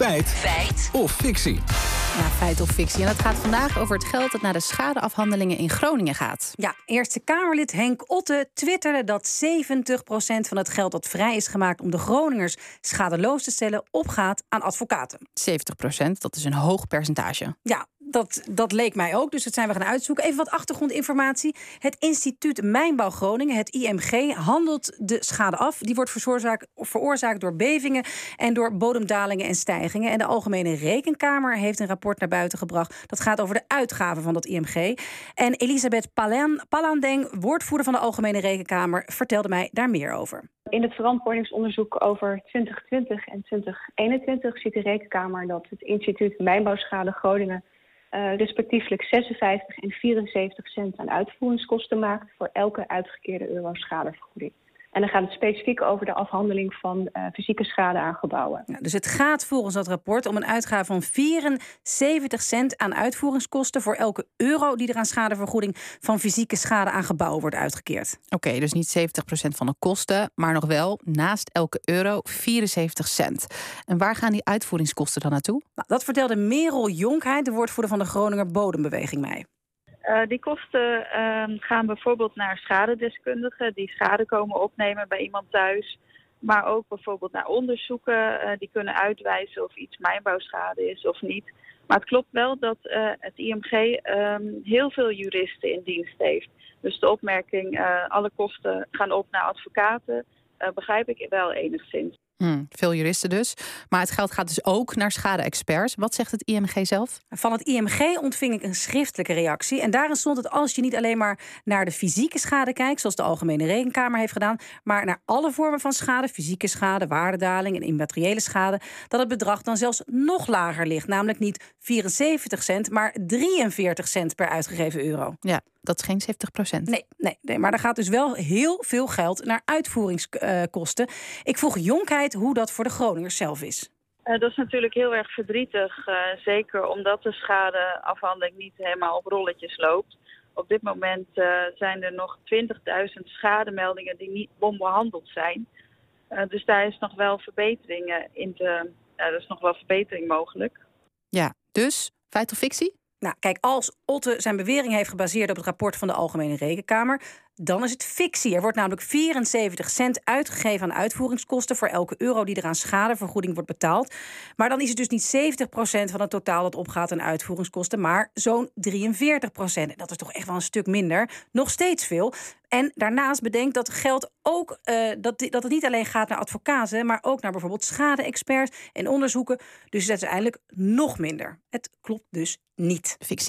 Feit. Feit. Of fictie. Ja, feit of fictie. En het gaat vandaag over het geld dat naar de schadeafhandelingen in Groningen gaat. Ja, Eerste Kamerlid Henk Otte twitterde dat 70% van het geld dat vrij is gemaakt om de Groningers schadeloos te stellen opgaat aan advocaten. 70% dat is een hoog percentage. Ja, dat, dat leek mij ook, dus dat zijn we gaan uitzoeken. Even wat achtergrondinformatie. Het instituut Mijnbouw Groningen, het IMG, handelt de schade af. Die wordt veroorzaakt, veroorzaakt door bevingen en door bodemdalingen en stijgingen. En de Algemene Rekenkamer heeft een rapport naar buiten gebracht. Dat gaat over de uitgaven van dat IMG. En Elisabeth Palan, Palandeng, woordvoerder van de Algemene Rekenkamer, vertelde mij daar meer over. In het verantwoordingsonderzoek over 2020 en 2021 ziet de Rekenkamer dat het instituut Mijnbouwschade Groningen uh, respectievelijk 56 en 74 cent aan uitvoeringskosten maakt voor elke uitgekeerde euro schadevergoeding. En dan gaat het specifiek over de afhandeling van uh, fysieke schade aan gebouwen. Ja, dus het gaat volgens dat rapport om een uitgave van 74 cent aan uitvoeringskosten voor elke euro die er aan schadevergoeding van fysieke schade aan gebouwen wordt uitgekeerd. Oké, dus niet 70% van de kosten, maar nog wel naast elke euro 74 cent. En waar gaan die uitvoeringskosten dan naartoe? Nou, dat vertelde Merel Jonkheid, de woordvoerder van de Groninger Bodembeweging, mij. Uh, die kosten uh, gaan bijvoorbeeld naar schadedeskundigen die schade komen opnemen bij iemand thuis. Maar ook bijvoorbeeld naar onderzoeken uh, die kunnen uitwijzen of iets mijnbouwschade is of niet. Maar het klopt wel dat het IMG um, heel veel juristen in dienst heeft. Dus de opmerking, alle kosten gaan op naar advocaten, begrijp ik wel enigszins. Hmm, veel juristen dus. Maar het geld gaat dus ook naar schade-experts. Wat zegt het IMG zelf? Van het IMG ontving ik een schriftelijke reactie. En daarin stond het als je niet alleen maar naar de fysieke schade kijkt, zoals de Algemene Rekenkamer heeft gedaan, maar naar alle vormen van schade, fysieke schade, waardedaling en immateriële schade, dat het bedrag dan zelfs nog lager ligt. Namelijk niet 74 cent, maar 43 cent per uitgegeven euro. Ja, dat is geen 70 procent. Nee, nee, nee, maar er gaat dus wel heel veel geld naar uitvoeringskosten. Ik vroeg Jonkheid hoe dat voor de Groningers zelf is. Uh, dat is natuurlijk heel erg verdrietig. Uh, zeker omdat de schadeafhandeling niet helemaal op rolletjes loopt. Op dit moment uh, zijn er nog 20.000 schademeldingen die niet onbehandeld zijn. dus daar is nog wel verbeteringen in te, er is nog wel verbetering mogelijk. Ja, dus feit of fictie? Nou, kijk, als Otte zijn bewering heeft gebaseerd op het rapport van de Algemene Rekenkamer, dan is het fictie. Er wordt namelijk 74 cent uitgegeven aan uitvoeringskosten voor elke euro die er aan schadevergoeding wordt betaald. Maar dan is het dus niet 70% van het totaal dat opgaat aan uitvoeringskosten, maar zo'n 43%. Dat is toch echt wel een stuk minder. Nog steeds veel. En daarnaast bedenk dat geld ook uh, dat, dat het niet alleen gaat naar advocaten, maar ook naar bijvoorbeeld schade-experts en onderzoeken. Dus het is uiteindelijk nog minder. Het klopt dus niet. Fictie.